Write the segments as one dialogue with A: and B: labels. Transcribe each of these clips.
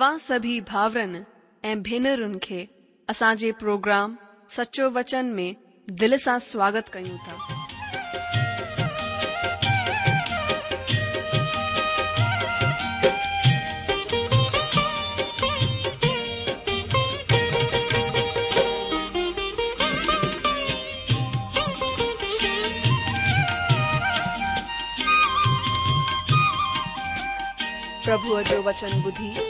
A: तव्हां सभी भाउरनि ऐं भेनरुनि खे असांजे प्रोग्राम सचो वचन में दिल सां स्वागत कयूं था प्रभुअ जो वचन बुधी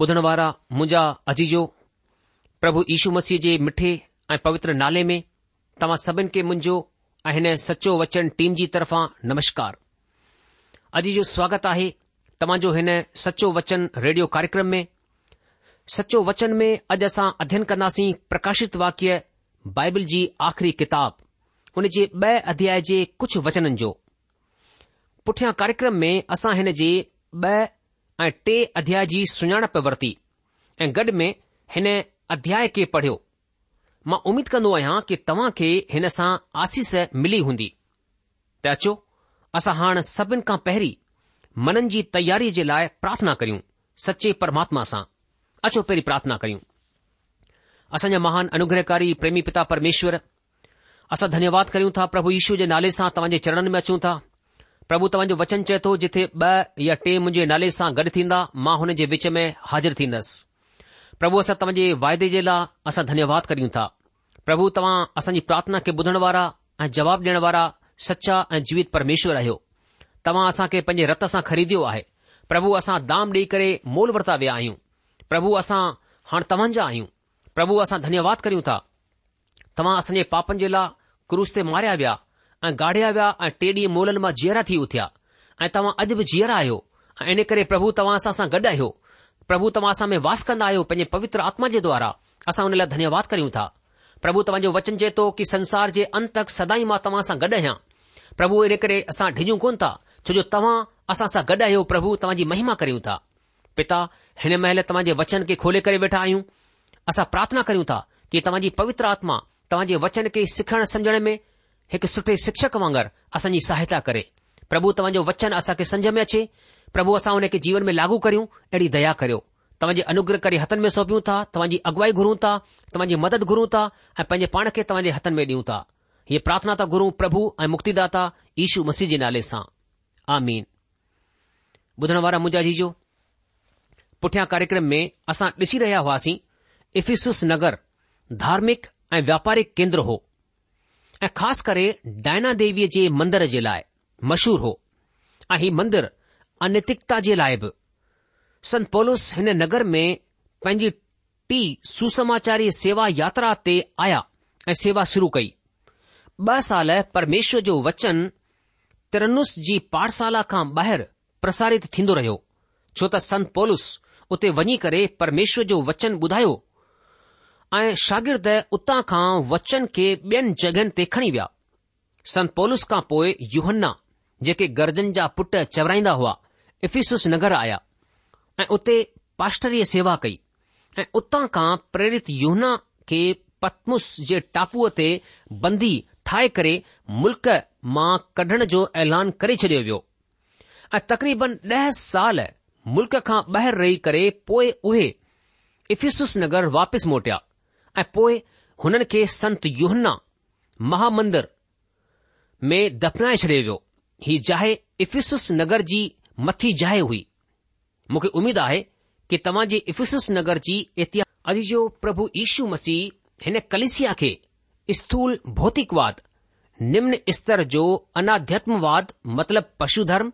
B: ॿुधण वारा मुंजा अजीजो प्रभु यीशु मसीह जे मिठे ऐं पवित्र नाले में तव्हां सभिनि खे मुंहिंजो ऐं हिन सचो वचन टीम जी तरफ़ां नमस्कार अजी जो स्वागत आहे तव्हां हिन सचो वचन रेडियो कार्यक्रम में सचो वचन में अॼु असां अध्यन कंदासीं प्रकाशित वाक्य बाइबिल जी आख़िरी किताब हुन जे ब अध्याय जे कुझु वचननि जो पुठियां कार्यक्रम में असां हिन जे ऐं टे अध्याय जी सुञाणप वरिती ऐं गॾु में हिन अध्याय खे पढ़ियो मां उमीद कंदो आहियां कि तव्हां खे हिन सां आसीस मिली हूंदी त अचो असां हाणे सभिनि खां पहिरीं मननि जी तयारी जे लाइ प्रार्थना करियूं सचे परमात्मा सां अचो पहिरीं प्रार्थना करियूं असांजा महान अनुग्रहकारी प्रेमी पिता परमेश्वर असां धन्यवाद करियूं था प्रभु यीशू जे नाले सां तव्हांजे चरणनि में अचूं था પ્રભુ તમજો વચન છે તો જથે બ યા ટે મુજે નાલે સા ગડ થીંદા માં હોને જે وچમે હાજર થીનસ પ્રભુ અસર તમજે વાયદે જેલા આસા ધન્યવાદ કરીઉં તા પ્રભુ તવા આસંજી પ્રાર્થના કે બધણ વારા અ જવાબ દેણ વારા સચા અ જીવિત પરમેશ્વર રહ્યો તવા આસા કે પંજે રતસા ખરીદ્યો આહે પ્રભુ આસા દામ લે કરે મોલ વર્તા વે આયુ પ્રભુ આસા હણ તમંજા આયુ પ્રભુ આસા ધન્યવાદ કરીઉં તા તવા આસંજી પાપં જેલા ક્રોસ્તે માર્યા વે ऐं गाढिया विया ऐं टे ॾींहुं मोलन मां जा थी उथिया ऐं तव्हां अॼु बि जीअरा आहियो ऐं इन करे प्रभु तव्हां असां सां गॾु आहियो प्रभु तव्हांसां में वास कंदा आहियो पंहिंजे पवित्र आत्मा जे द्वारा असां हुन लाइ धन्यवाद कयूं था प्रभु तव्हांजो वचन चए थो कि संसार जे अंत तक सदाई मां तव्हां सां गॾु आहियां प्रभु इन करे असां डिॼूं कोन था छोजो तव्हां असां सां गॾु आहियो प्रभु तव्हांजी महिमा करियूं था पिता हिन महिल तव्हां वचन खे खोले करे वेठा आहियूं असां प्रार्थना कयूं था कि तव्हांजी पवित्र आत्मा तव्हांजे वचन खे सिखण समझण में हिकु सुठे शिक्षक वांगर असांजी सहायता करे प्रभु तव्हांजो वचन असांखे सम्झ में अचे प्रभु असां हुन खे जीवन में लागू करियूं अहिड़ी दया करियो तव्हांजे अनुग्रह करे हथनि में सौंपियूं था तव्हांजी अॻुवाई घुरूं था तव्हांजी मदद घुरूं था ऐं पंहिंजे पाण खे तव्हांजे हथनि में ॾियूं था हीअ प्रार्थना था घुरूं प्रभु ऐं मुक्तिदाता ईशू मसीह जे नाले सां पुठियां कार्यक्रम में असां ॾिसी रहिया हुआसीं इफिसुस नगर धार्मिक ऐं व्यापारिक केंद्र हो ऐं ख़ासि करे डायना देवीअ जे मंदर जे लाइ मशहूरु हो ऐं ही मंदरु अनैतिकता जे लाइ बि संत पौलस हिन नगर में पंहिंजी टी सुसमाचारी सेवा यात्रा ते आया ऐं सेवा शुरू कई ॿ साल परमेश्वर जो वचन तिरनुस जी पाठशाला खां ॿाहिरि प्रसारित थींदो रहियो छो त संत पौलस उते वञी करे परमेश्वर जो वचन ॿुधायो ऐं शागिर्द उतां खां वचन खे ॿियनि जगहनि ते खणी विया संत पोलुस खां पोएं युहन्न्न्न्न्न्ना जेके गरजन जा पुट चवराईंदा हुआ इफिसुस नगर आया ऐं उते पाश्तिय सेवा कई ऐं उतां खां प्रेरित युहन्ना खे पतमुस जे टापुअ ते बंदी ठाहे करे मुल्क़ मां कढण जो ऐलान करे छडि॒यो वियो ऐं तक़रीबन ॾह साल मुल्क़ खां ॿाहिरि रही करे पोए उहे इफीसुस नगर वापसि मोटिया ऐं पोइ हुननि खे संत युहन्ना महामंदर में दफनाए छॾियो वियो ही जाइ इफिसस नगर जी मथी जाइ हुई मूंखे उमेद आहे कि तव्हां जे इफिसस नगर जी इतिहास अॼु जो प्रभु यीशू मसीह हिन कलिसिया खे स्थूल भौतिकवाद निम्न स्तर जो अनाध्यात्मवाद मतलब पशु धर्म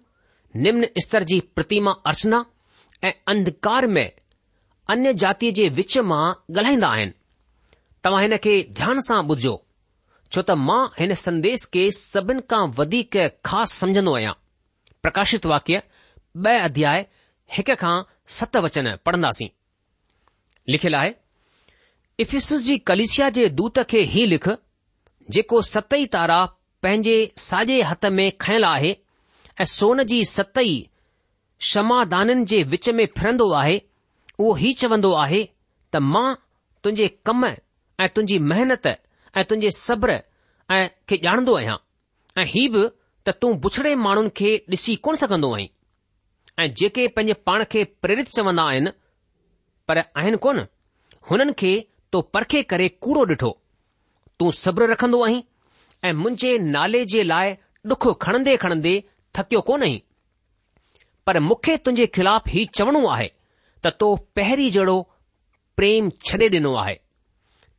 B: निम्न स्तर जी प्रतिमा अर्चना ऐं अंधकार में अन्य जातीअ जे विच मां ॻाल्हाईंदा आहिनि तव्हां हिन खे ध्यान सां बुधो छो त मां हिन संदेस खे सभिनि खां वधीक ख़ासि समझंदो आहियां प्रकाशित वाक्य ब॒ अध्याय हिक खां सत वचन पढ़ंदासीं लिखियलु आहे इफिस जी कलिशिया जे दूत खे ई लिख जेको सतई तारा पंहिंजे साॼे हथ में खयल आहे ऐं सोन जी सतई क्षमादाननि जे विच में फिरंदो आहे उहो ई चवन्दो आहे त मां तुंहिंजे कम ऐं तुंहिंजी महिनत ऐं तुंहिंजे सब्र ऐं खे ॼाणंदो आहियां ऐं ही बि त तूं बुछड़े माण्हुनि खे ॾिसी कोन सघंदो आहीं ऐं जेके पंहिंजे पाण खे प्रेरित चवंदा आहिनि पर आहिनि कोन हुननि खे तो परखे करे कूड़ो ॾिठो तूं सब्र रखंदो आहीं ऐं मुंहिंजे नाले जे लाइ डुख खणंदे खणंदे थकियो कोन आहीं पर मूंखे तुंहिंजे ख़िलाफ़ हीउ चवणो आहे त तो पहिरीं जहिड़ो प्रेम छॾे ॾिनो आहे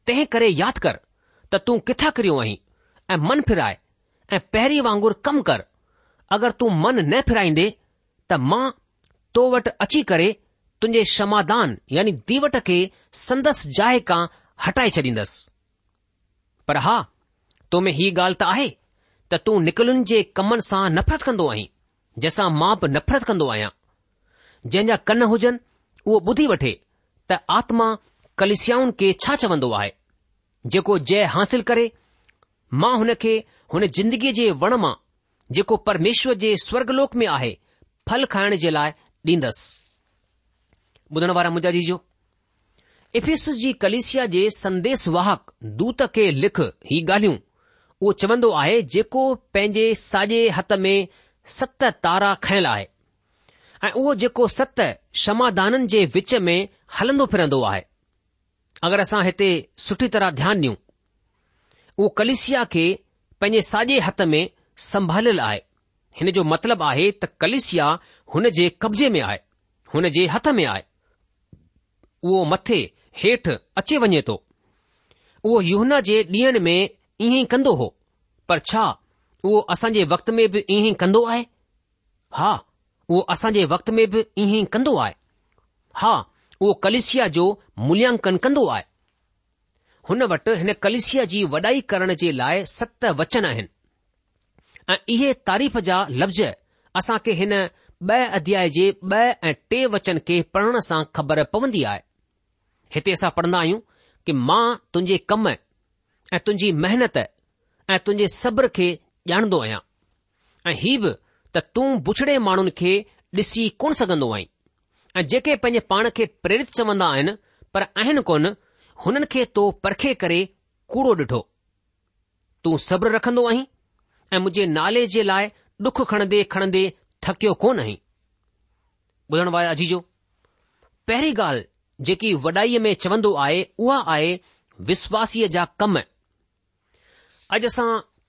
B: तंहिं करे यादि कर त तूं किथां किरियो आहीं ऐं मन फिराए, ऐं पहिरीं वांगुर कमु कर अगरि तूं मन न फिराईंदे त मां तो वटि अची करे तुंहिंजे क्षमादान यानी दीवट खे संदसि जाइ खां हटाए छॾींदसि पर हा तोमें हीउ ॻाल्हि त आहे त तूं निकलुनि जे कमन सां नफ़रत कंदो आहीं जंहिंसां मां बि नफ़रत कंदो आहियां जंहिंजा कन हुजनि उहो ॿुधी वठे त आत्मा कलिसियाऊन खे छा चवंदो आहे जेको जय हासिल करे मां हुन खे हुन जिंदगीअ जे वण मां जेको परमेश्वर जे स्वर्गलोक में आहे फल खाइण जे लाइ ॾींदुसि इफीस जी कलेसिया जे संदेशवाहक दूत खे लिख ही ॻाल्हियूं उहो चवंदो आहे जेको पंहिंजे साॼे हथ में सत तारा खयल आहे ऐं उहो जेको सत क्षमादाननि जे विच में हलंदो फिरंदो आहे अगरि असां हिते सुठी तरह ध्यानु ॾियूं उहो कलिसिया खे पंहिंजे साॼे हथ में संभालियल आहे हिन जो مطلب आहे त कलिसिया हुन जे कब्ज़े में आहे हुन जे हथ में आहे उहो मथे हेठि अचे वञे थो उहो युहना जे ॾींहनि में ईअं ई कंदो हो पर छा उहो वक़्त में बि इहो ई कंदो आहे हा उहो असां वक़्त में बि इहो ई कंदो आहे हा उहो कलिसिया जो मूल्यांकन कंदो आहे हुन वटि हिन कलिसिया जी वॾाई करण जे लाइ सत वचन आहिनि ऐं इहे तारीफ़ जा लफ़्ज़ असां खे हिन ब॒ अध्याय जे ब॒ ऐं टे वचन खे पढ़ण सां ख़बर पवंदी आहे हिते असां पढ़ंदा आहियूं कि मां तुंहिंजे कम ऐं तुंहिंजी महिनत ऐं तुंहिंजे सब्र खे ॼाणंदो आहियां ऐं हीउ बि त तूं बुछड़े माण्हुनि खे ॾिसी कोन सघंदो आहीं ऐं जेके पंहिंजे पाण खे प्रेरित चवंदा आहिनि पर आहिनि कोन हुननि खे तो परखे करे कूड़ो ॾिठो तूं सब्र रखंदो आहीं ऐं मुंहिंजे नाले जे लाइ डुख खणंदे खणंदे थकियो कोन आहीं ॿुधण वारे जी पहिरीं ॻाल्हि जेकी वॾाईअ में चवंदो आहे उहा आहे विश्वासीअ जा कम अॼु असां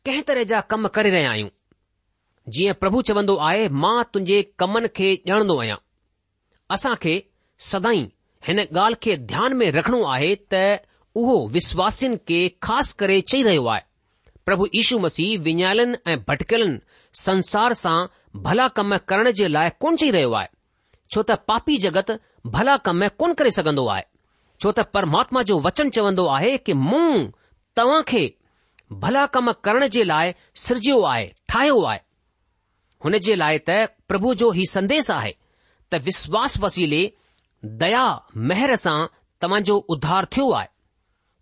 B: कंहिं तरह जा कम करे रहिया आहियूं जीअं प्रभु चवंदो आहे मां तुंहिंजे कमनि खे ॼाणंदो आहियां असां खे सदाई हिन ॻाल्हि खे ध्यान में रखणो आहे त उहो विश्वासिन खे ख़ासि करे चई रहियो आहे प्रभु यीशू मसीह विञायलनि ऐं भटकियलनि संसार सां भला कम करण जे लाइ कोन चई रहियो आहे छो त पापी जगत भला कम कोन करे सघंदो आहे छो त परमात्मा जो वचन चवंदो आहे कि मूं तव्हां खे भला कम करण जे लाइ सिरजियो आहे ठाहियो आहे हुन जे लाइ त प्रभु जो ई संदेस आहे त विश्वास वसीले दया महर सां तव्हांजो उधार थियो आहे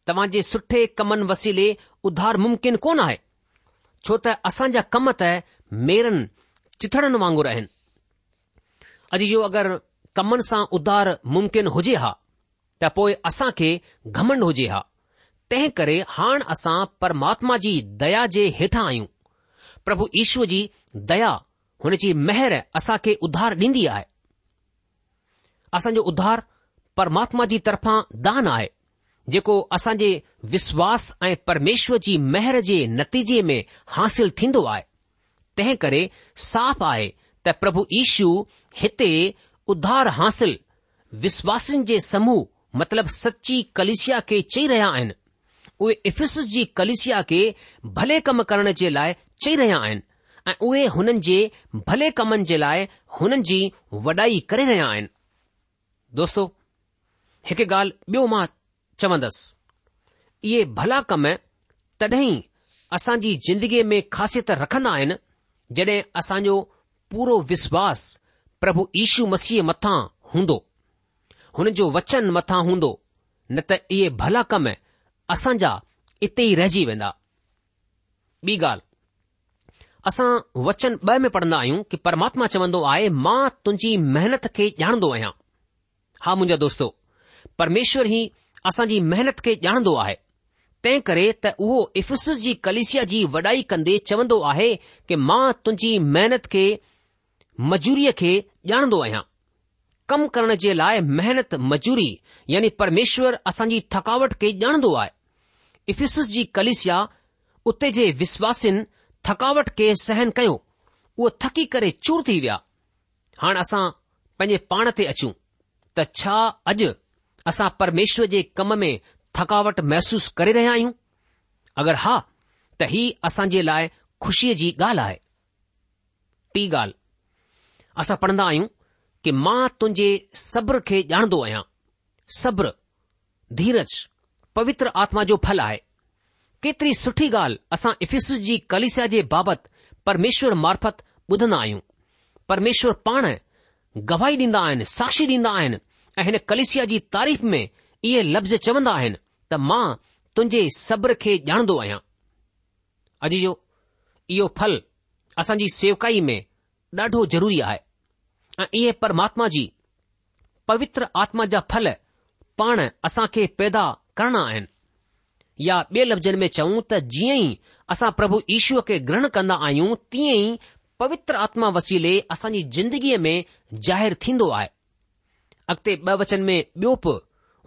B: तव्हांजे सुठे कमनि वसीले उधार मुमकिन कोन आहे छो त असांजा कम त मेरनि चिठड़नि वांगुर आहिनि अॼु जो अगरि कमनि सां उधार मुमकिन हुजे हा त पोइ असांखे घमंड हुजे हा तंहिं करे हाण असां परमात्मा जी दया जे हेठां आहियूं प्रभु ईश्वर जी दया हुन जी महिर असांखे उधार ॾींदी आहे असांजो उध्धार परमात्मा जी तरफ़ां दान आहे जेको असांजे विश्वासु ऐं परमेश्वर जी मेहर जे नतीजे में हासिलु थींदो आहे तंहिं करे साफ़ आहे त प्रभु ईशु हिते उध्धार हासिल विश्वासनि जे समूह मतिलब सची कलेशिया खे चई रहिया आहिनि उहे इफिस जी कलेशिया खे भले कमु करण जे लाइ चई रहिया आहिनि ऐं उहे हुननि जे भले कमनि जे लाइ हुननि जी वॾाई करे रहिया आहिनि दोस्तो हिकु ॻाल्हि ॿियो मां चवंदुसि इहे भला कम तॾहिं असांजी जिंदगीअ में ख़ासियत रखंदा आहिनि जॾहिं असांजो पूरो विश्वास प्रभु ईशू मसीह मथां हूंदो हुन जो वचन मथां हूंदो न त इहे भला कम असांजा इते ई रहिजी वेंदा ॿी ॻाल्हि असां वचन ॿ में पढ़ंदा आहियूं कि परमात्मा चवंदो आहे मां तुंहिंजी महिनत खे ॼाणंदो आहियां हा मुंहिंजा दोस्तो परमेश्वर ई असांजी मेहनत खे ॼाणंदो आहे तंहिं करे त उहो इफसस जी कलिसिया जी वॾाई कंदे चवंदो आहे कि मां तुंहिंजी महिनत खे मजूरीअ खे ॼाणंदो आहियां कम करण जे लाइ महिनत मज़ूरी यानी परमेश्वर असांजी थकावट खे ॼाणंदो आहे इफिसस जी कलिसिया उते जे विश्वासिन थकावट खे सहन कयो उहो थकी करे चूर थी विया हाणे असां पंहिंजे पाण ते अचूं त छा अॼु असां परमेश्वर जे कम में थकावट महसूस करे रहिया आहियूं अगरि हा त ही असां जे लाइ खु़शीअ जी ॻाल्हि आहे टी ॻाल्हि असां पढ़ंदा आहियूं कि मां तुंहिंजे सब्र खे ॼाणंदो आहियां सब्र धीरज पवित्र आत्मा जो फल आहे केतिरी सुठी ॻाल्हि असां इफिस जी कलिस जे बाबति परमेश्वर मार्फत ॿुधंदा आहियूं परमेश्वर पाण गवाही ॾींदा आहिनि साक्षी ॾींदा आहिनि ऐं हिन कलिसिया जी तारीफ़ में इहे लफ़्ज़ चवंदा आहिनि त मां तुंहिंजे सब्र खे ॼाणंदो आहियां अॼु जो इहो फल असांजी सेवकाई में ॾाढो ज़रूरी आहे ऐं इहे परमात्मा जी पवित्र आत्मा जा फल पाण असां खे पैदा करणा आहिनि या ॿिए लफ़्ज़नि में चऊं त जीअं ई असां प्रभु ईश्वर खे ग्रहण कंदा आहियूं तीअं ई पवित्र आत्मा वसीले असांजी जिंदगीअ में ज़ाहिरु थींदो आहे अॻिते ॿ वचन में ॿियो प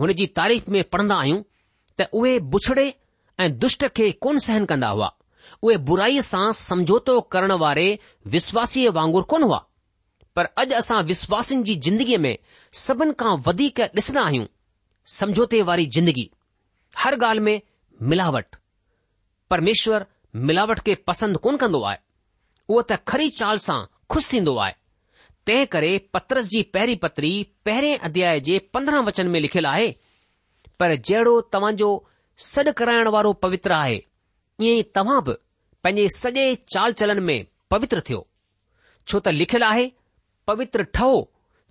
B: हुन जी तारीफ़ में पढ़न्दा आहियूं त उहे बुछड़े ऐं दुष्ट खे कोन सहन कंदा हुआ उहे बुराईअ सां समझोतो करण वारे विश्वासीअ वांगुर कोन्ह हुआ पर अॼु असां विश्वासनि जी जिंदगीअ में सभिन खां वधीक ॾिसंदा आहियूं समझौते वारी जिंदगी हर ॻाल्हि में मिलावट परमेश्वर मिलावट खे पसंदि कोन कंदो आहे उहो त खरी चाल सां खु़शि थींदो आहे तंहिं करे पत्रस जी पहिरीं पत्री पहिरें अध्याय जे पंद्रहं वचन में लिखियलु आहे पर जहिड़ो तव्हांजो सॾु कराइण वारो पवित्र आहे ईअं ई तव्हां बि पंहिंजे सॼे चाल चलन में पवित्र थियो छो त लिखियलु आहे पवित्र ठहो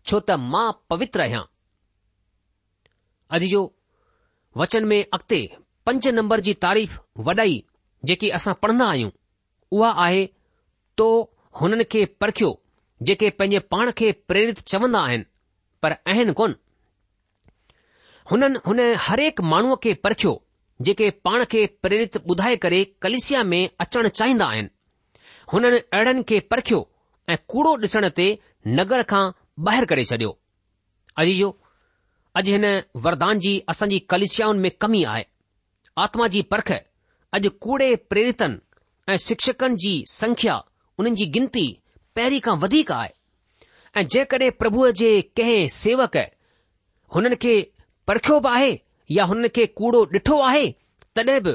B: छो त मां पवित्र आहियां अॼु जो वचन में अॻिते पंज नंबर जी तारीफ़ वॾाई जेकी असां पढ़ंदा आहियूं उहा आहे तो हुननि खे परखियो जेके पंहिंजे पाण खे प्रेरित चवंदा आहिनि पर आहिनि कोन हुननि हुन हरेक माण्हूअ खे परखियो जेके पाण खे प्रेरित ॿुधाए करे कलिसिया में अचण चाहींदा आहिनि हुननि अहिड़नि खे परखियो ऐं कूड़ो ॾिसण ते नगर खां ॿाहिरि करे छडि॒यो अजीजो अॼु हिन वरदान जी असांजी कलिसियाउनि में कमी आहे आत्मा जी परख अॼु कूड़े प्रेरितनि ऐं शिक्षकनि जी संख्या उन्हनि जी गिनती पहिरीं खां वधीक आहे ऐं जेकॾहिं प्रभुअ जे कंहिं सेवक हुननि खे परखियो बि आहे या हुननि खे कूड़ो ॾिठो आहे तॾहिं बि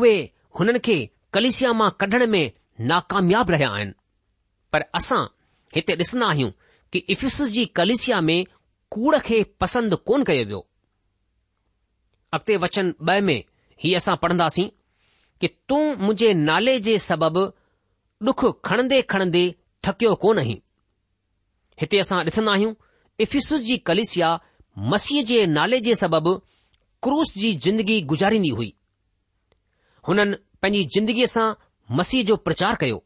B: उहे हुननि खे कलिसिया मां कढण में नाकामयाब रहिया आहिनि पर असां हिते ॾिसंदा आहियूं कि इफसिस जी कलिसिया में कूड़ खे पसंदि कोन कयो वियो अॻिते वचन ॿ में हीअ असां पढ़ंदासीं कि तूं मुंहिंजे नाले जे सबबि ॾुख खणंदे खणंदे थकियो कोन ई हिते असां ॾिसंदा आहियूं इफीसुस जी कलिसिया मसीह जे नाले जे سبب क्रूस जी ज़िंदगी गुज़ारींदी हुई हुननि पंहिंजी जिंदगीअ सां मसीह जो प्रचार कयो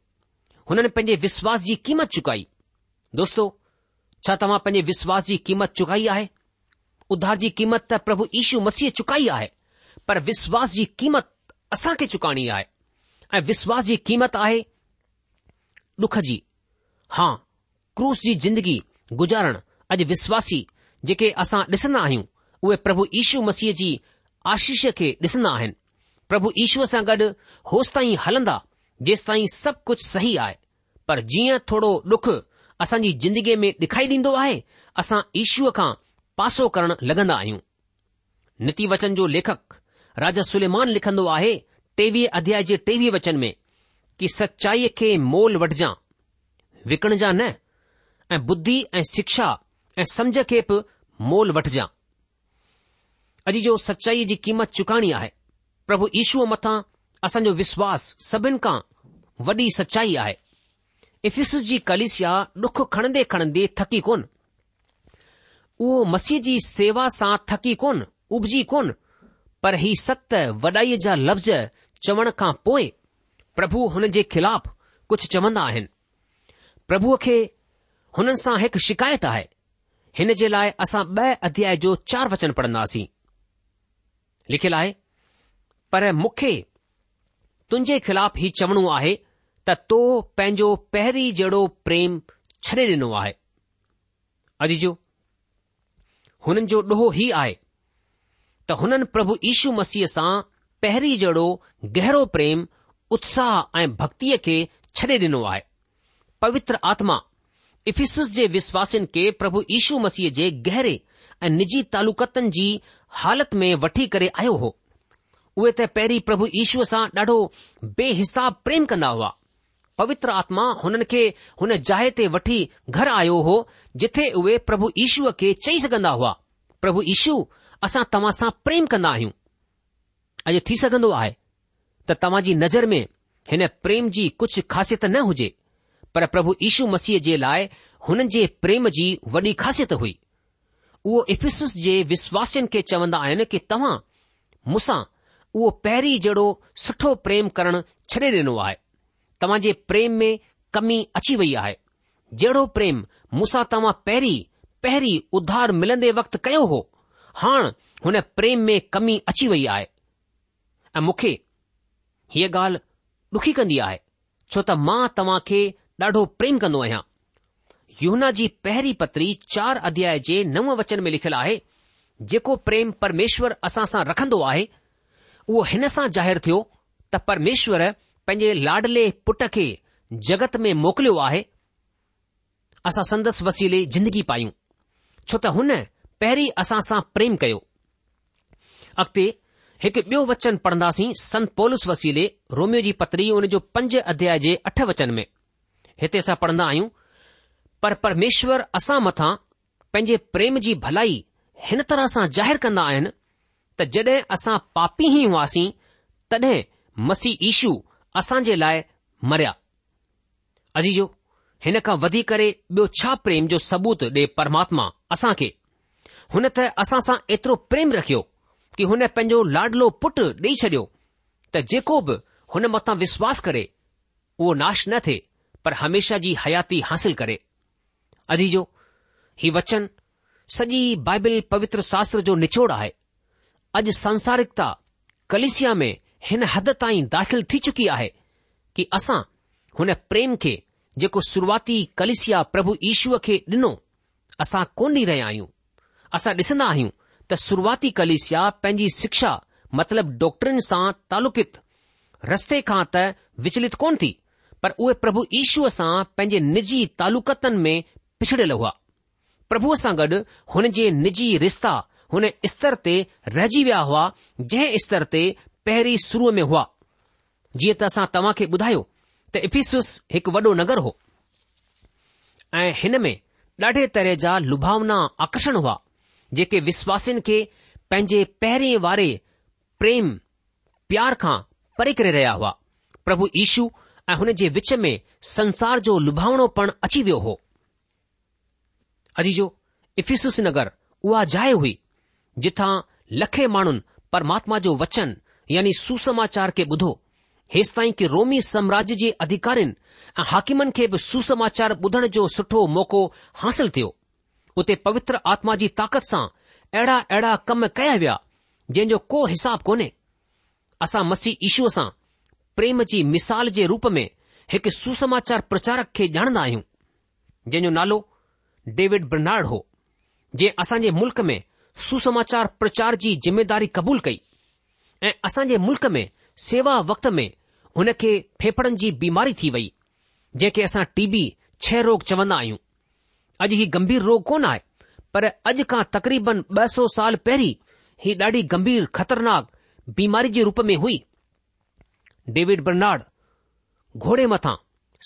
B: हुननि पंहिंजे विश्वास जी क़ीमत चुकाई दोस्तो छा तव्हां पंहिंजे विश्वास जी क़ीमत चुकाई आहे उधार जी क़ीमत त प्रभु ईशू मसीह चुकाई आहे पर विश्वास जी क़ीमत असांखे चुकाइणी आहे ऐं विश्वास जी क़ीमत आहे डुख जी हा क्रूस जी जिंदगी गुजारण अॼु विश्वासी जेके असां ॾिसंदा आहियूं उहे प्रभु ईशू मसीह जी आशीष खे ॾिसंदा आहिनि प्रभु ईशूअ सां गॾु होसि ताईं हलंदा जेसि ताईं सभु कुझु सही आहे पर जीअं थोरो डुख असांजी जिंदगीअ में डे॒खारी ॾींदो आहे असां ईशूअ खां पासो करण लॻंदा आहियूं नीति वचन जो लेखक राजा सुलेमान लिखंदो आहे टेवीह अध्याय जे टेवीह वचन में कि सचाईअ खे मोल वठिजां विकणजां न ऐं बुद्धी ऐं शिक्षा ऐं समुझ खे बि मोल वठिजां अॼु जो सचाईअ जी क़ीमत चुकाणी आहे प्रभु ईश्वर मथां असांजो विश्वासु सभिनि खां वॾी सचाई आहे इफिस जी कालिसिया ॾुखु खणंदे खणंदे थकी कोन उहो मसीह जी सेवा सां थकी कोन उपजी कोन पर हीउ सत वॾाईअ जा लफ़्ज़ चवण खां पोइ પ્રભુ હનજે ખિલાફ કુછ ચમંદા હૈન પ્રભુ અકે હનન સા એક શિકાયત આહે હનજે લાય અસા બે અધ્યાય જો ચાર વચન પઢનાસી લિખેલાય પર મુખે તુંજે ખિલાફ હી ચમણો આહે ત તો પેજો પહેરી જડો પ્રેમ છરે દેનો આહે અજીજો હનન જો દોહો હી આયે તો હનન પ્રભુ ઈસુ મસીહ સા પહેરી જડો ગહરો પ્રેમ उत्साह ऐं भक्तीअ खे छॾे ॾिनो आहे पवित्र आत्मा इफिसस जे विश्वासिन खे प्रभु ईशू मसीह जे गहरे ऐं निजी तालुकतनि जी हालति में वठी करे आयो हो उहे त पहिरीं प्रभु ईशूअ सां ॾाढो बेहिसाब प्रेम कंदा हुआ पवित्र आत्मा हुननि खे हुन जाइ ते वठी घर आयो हो जिथे उहे प्रभु ईशूअ खे चई सघंदा हुआ प्रभु ईशू असां तव्हां सां प्रेम कंदा आहियूं अॼु थी सघंदो आहे त तव्हां जी नज़र में हिन प्रेम जी कुझु ख़ासियत न हुजे पर प्रभु ईशू मसीह जे लाइ हुननि जे प्रेम जी वॾी ख़ासियत हुई उहो इफिस जे विश्वासियुनि खे चवंदा आहिनि कि तव्हां मूंसां उहो पहिरीं जहिड़ो सुठो प्रेम करणु छॾे ॾिनो आहे तव्हां जे प्रेम में कमी अची वई आहे जहिड़ो प्रेम मूंसां तव्हां पहिरीं पहिरीं उधार मिलंदे वक़्तु कयो हो हाणे हुन प्रेम में कमी अची वई आहे ऐं मूंखे हीअ ॻाल्हि ॾुखी कंदी आहे छो त मां तव्हां खे ॾाढो प्रेम कंदो आहियां युना जी पहिरीं पत्री चार अध्याय जे नव वचन में लिखियलु आहे जेको प्रेम परमेश्वर असां सां रखंदो आहे उहो हिन सां ज़ाहिरु थियो त परमेश्वर पंहिंजे लाडले पुट खे जगत में मोकिलियो आहे असां संदसि वसीले जिंदगी पायूं छो त हुन पहिरीं असां सां प्रेम कयो अॻिते हिकु ॿियो वचन पढ़ंदासीं संत पोलस वसीले रोमियो जी पतरी उन जो पंज अध्याय जे अठ वचन में हिते असां पढ़ंदा आहियूं पर परमेश्वर असां मथां पंहिंजे प्रेम जी भलाई हिन तरह सां ज़ाहिरु कंदा आहिनि त जॾहिं असां पापी ई हुआसीं तॾहिं मसीह ईशू असां जे लाइ मरिया अजीजो हिन खां वधी करे ॿियो छा प्रेम जो सबूत ॾे परमात्मा असां खे हुन त असां सां एतिरो प्रेम रखियो कि हुन पंहिंजो लाडलो पुटु ॾेई छॾियो त जेको बि हुन मथां विश्वास करे उहो नाश न थिए पर हमेशा जी हयाती हासिल करे अदीजो ही वचन सॼी बाइबल पवित्र शास्त्र जो निचोड़ आहे अॼु संसारिकता कलिसिया में हिन हद ताईं दाख़िल थी चुकी आहे कि असां हुन प्रेम खे जेको शुरूआती कलिसिया प्रभु ईश्व खे डि॒नो असां कोन ॾेई रहिया आहियूं असां ॾिसंदा आहियूं त शुरूआती कलिसिया पंहिंजी शिक्षा मतिलब डॉक्टरिन सां तालुकित रस्ते खां त विचलित कोन थी पर उहे प्रभु ईश्वर सां पंहिंजे निजी तालुकतनि में पिछड़ियल हुआ प्रभुअ सां गॾु हुन जे निजी रिश्ता हुन स्तर ते रहिजी विया हुआ जंहिं स्तर ते पहिरीं शुरूअ में हुआ जीअं त असां तव्हां खे ॿुधायो त इफिसुस हिकु वॾो नगर हो ऐं हिन में ॾाढे तरह जा लुभावना आकर्षण हुआ जेके विश्वासिन खे पंहिंजे पहिरें वारे प्रेम प्यार खां परे करे रहिया हुआ प्रभु ईशू ऐं हुन जे विच में संसार जो लुभावणो पिणु अची वियो हो अॼ इफिसुस नगर उहा जाइ हुई जिथां लखे माण्हुनि परमात्मा जो वचन यानी सुसमाचार खे ॿुधो हेसि ताईं रोमी साम्राज्य जे अधिकारियुनि ऐं हाकिमनि खे बि सुसमाचार ॿुधण जो सुठो मौक़ो हासिल थियो उते पवित्र आत्मा जी ताक़त सां अहिड़ा अहिड़ा कम कया विया जंहिं जो को हिसाब कोन्हे असां मसीह ईशूअ सां प्रेम जी मिसाल जे रूप में हिकु सुसमाचार प्रचारक खे ॼाणंदा आहियूं जंहिं जो नालो डेविड बर्नाड हो जंहिं असांजे मुल्क़ में सुसमाचार प्रचार जी जिमेदारी क़बूल कई ऐं असांजे मुल्क में सेवा वक़्त में हुन खे फेफड़नि जी बीमारी थी वई जंहिंखे असां टीबी छह रोग चवंदा आहियूं अॼु हीउ गंभीर रोग कोन आहे पर अॼु खां तक़रीबन ॿ सौ साल पहिरीं हीउ ॾाढी गंभीर ख़तरनाक बीमारी जे रूप में हुई डेविड बर्नार्ड घोड़े मथां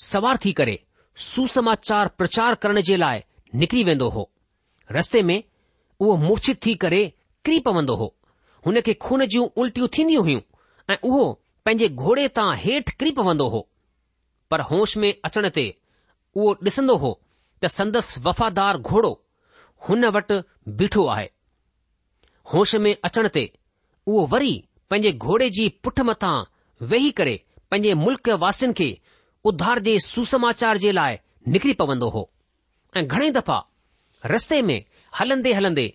B: सवार थी करे सुसमाचार प्रचार करण जे लाइ निकिरी वेंदो हो रस्ते में उहो मूर्चित थी करे किरी पवंदो हो हुन खे खून जूं उल्टियूं थींदियूं हुयूं ऐं उहो पंहिंजे घोड़े तां हेठि किरी पवंदो हो पर होश में अचण ते उहो ॾिसंदो हो त संदसि वफ़ादार घोड़ो हुन वटि बीठो आहे होश में अचण ते उहो वरी पंहिंजे घोड़े जी पुठ मथां वेही करे पंहिंजे मुल्क वासियुनि खे उधार जे सुसमाचार जे लाइ निकिरी पवंदो हो ऐं घणे दफ़ा रस्ते में हलंदे हलंदे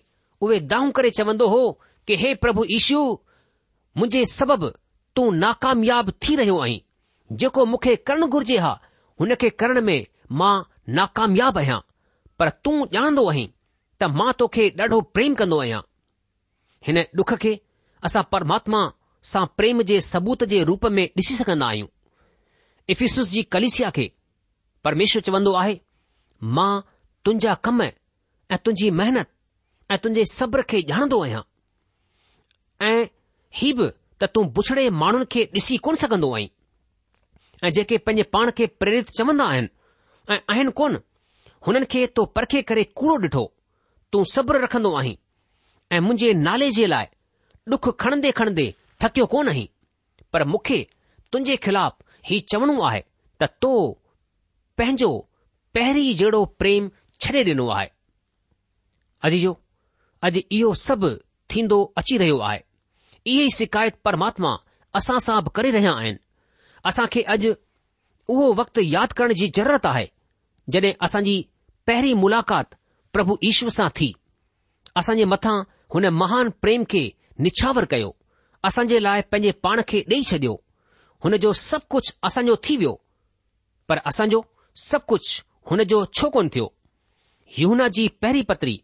B: उहे दाऊं करे चवंदो हो कि हे प्रभु ईशु मुंहिंजे सबबि तूं नाकामयाब थी रहियो आहीं जेको मूंखे करणु घुर्जे हा हुन खे करण में मां नाकामयाब आहियां पर तूं ॼाणंदो आहीं त मां तोखे ॾाढो प्रेम कंदो आहियां हिन डुख खे असां परमात्मा सां प्रेम जे सबूत जे रूप में ॾिसी सघंदा आहियूं इफिसुस जी कलिसिया खे परमेश्वर चवंदो आहे मां तुंहिंजा कम ऐं तुंहिंजी महिनत ऐं तुंहिंजे सब्र खे ॼाणंदो आहियां ऐं ही बि त तूं बुछड़े माण्हुनि खे ॾिसी कोन सघंदो आहीं ऐं जेके पंहिंजे पाण खे प्रेरित चवंदा आहिनि ऐं आहिनि कोन हुननि खे तो परखे करे कूड़ो डि॒ठो तूं सब्र रखंदो आहीं ऐं मुंहिंजे नाले जे लाइ डुख खणंदे खणंदे थकियो कोन आहीं पर मूंखे तुंहिंजे खिलाफ़ ही चवणो आहे त तो पंहिंजो पहिरीं जहिड़ो प्रेम छॾे ॾिनो आहे अजी जो अॼु इहो सभु थींदो अची रहियो आहे इहे ई शिकायत परमात्मा असां सां बि करे रहिया आहिनि असां खे अॼु उहो वक़्तु यादि करण जी ज़रूरत आहे जड॒ असांजी पहिरी मुलाक़ात प्रभु ईश्वर सां थी असां जे मथां हुन महान प्रेम खे निछावर कयो असांजे लाइ पंहिंजे पाण खे डेई छडि॒यो हुन जो सभु कुझु असांजो थी वियो पर असांजो सब कुझु हुन जो छो कोन थियो यूना जी पहिरी पत्री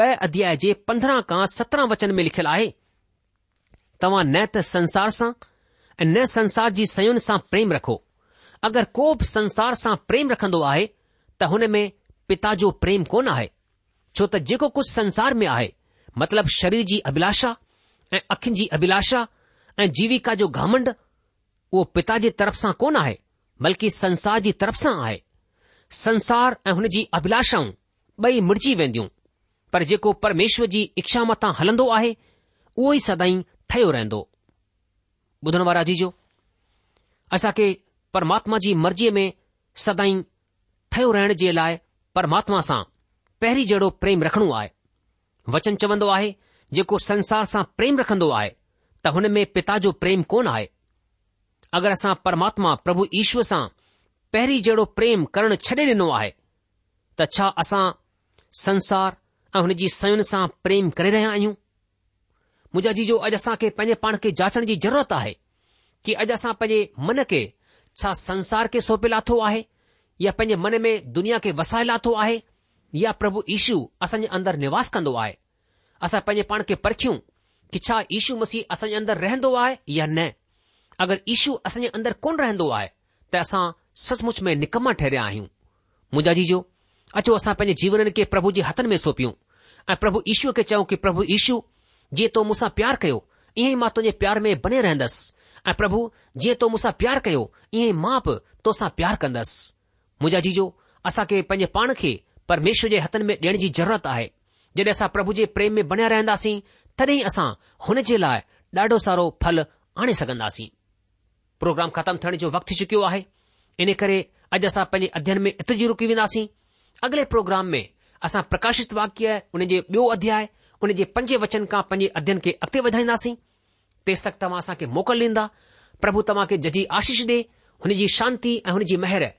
B: ब॒ अध्याय जे पंद्रहं खां सत्रहं वचन में लिखियलु आहे तव्हां न त संसार सां ऐं न संसार जी सयन सां प्रेम रखो अगरि को बि संसार सां प्रेम रखन्दो आहे हुन में पिता जो प्रेम कोन आहे छो त जेको कुझु संसार में आहे मतिलब शरीर जी अभिलाषा ऐं अखियुनि जी अभिलाषा ऐं जीविका जो घामंड उहो पिता जी तरफ़ सां कोन आहे बल्कि संसार जी तरफ़ सां आहे संसार ऐं हुन जी अभिलाषाऊं ॿई मिर्जी वेंदियूं पर जेको परमेश्वर जी इच्छा मथां हलंदो आहे उहो ई सदाई ठहियो रहंदो ॿुधण वारा जी असांखे परमात्मा जी मर्ज़ीअ में सदाईं ठहियो रहण जे लाइ परमात्मा सां पहिरीं जहिड़ो प्रेम रखणो आहे वचन चवंदो आहे जेको संसार सां प्रेम रखंदो आहे त हुन में पिता जो प्रेम कोन आहे अगरि असां परमात्मा प्रभु ईश्वर सां पहिरीं जहिड़ो प्रेम करणु छॾे ॾिनो आहे त छा असां संसार ऐं हुन जी सयुनि सां प्रेम करे रहिया आहियूं मुंहिंजा जी जो अॼु असां खे पंहिंजे पाण खे जाचण जी ज़रूरत आहे कि अॼु असां पंहिंजे मन खे छा संसार खे सौंपे लाथो आहे या पंहिंजे मन में दुनिया खे वसाए लाथो आहे या प्रभु ईशू असां जे अंदरु निवास कंदो आहे असां पंहिंजे पाण खे परखियूं कि छा ईशू मसीह असांजे अन्दरु रहंदो आहे या न अगरि ईशू असांजे अंदरि कोन रहंदो आहे त असां सचमुच में निकमा ठहियां आहियूं मुंजा जी अचो असां पंहिंजे जीवनन खे प्रभु जे हथनि में सौंपियूं ऐं प्रभु ईशू खे चयऊं कि प्रभु ईशू जीअं तो मुसां प्यार कयो ईअं ई मां तुंहिंजे प्यार में बने रहंदसि ऐं प्रभु जीअं तो मूंसां प्यारु कयो ईअं ई माप तोसां प्यार कंदसि मुंहिंजा जीजो असां खे पंहिंजे पाण खे परमेश्वर जे हथनि में ॾियण जी ज़रूरत आहे जॾहिं असां प्रभु जे प्रेम में बणिया रहंदासीं तॾहिं असां हुन जे लाइ ॾाढो सारो फल आणे सघंदासीं प्रोग्राम ख़तमु थियण जो वक़्तु चुकियो आहे इन करे अॼु असां पंहिंजे अध्यन में इतजी रुकी वेंदासीं अॻिले प्रोग्राम में असां प्रकाशित वाक्य उन जे ॿियो अध्याय उन जे पंजे वचन खां पंहिंजे अध्ययन खे अॻिते वधाईंदासीं तेसि तक तव्हां असांखे मोकल ॾींदा प्रभु तव्हां खे जजी आशीष ॾे हुन जी शांती ऐं हुन जी महिरबानी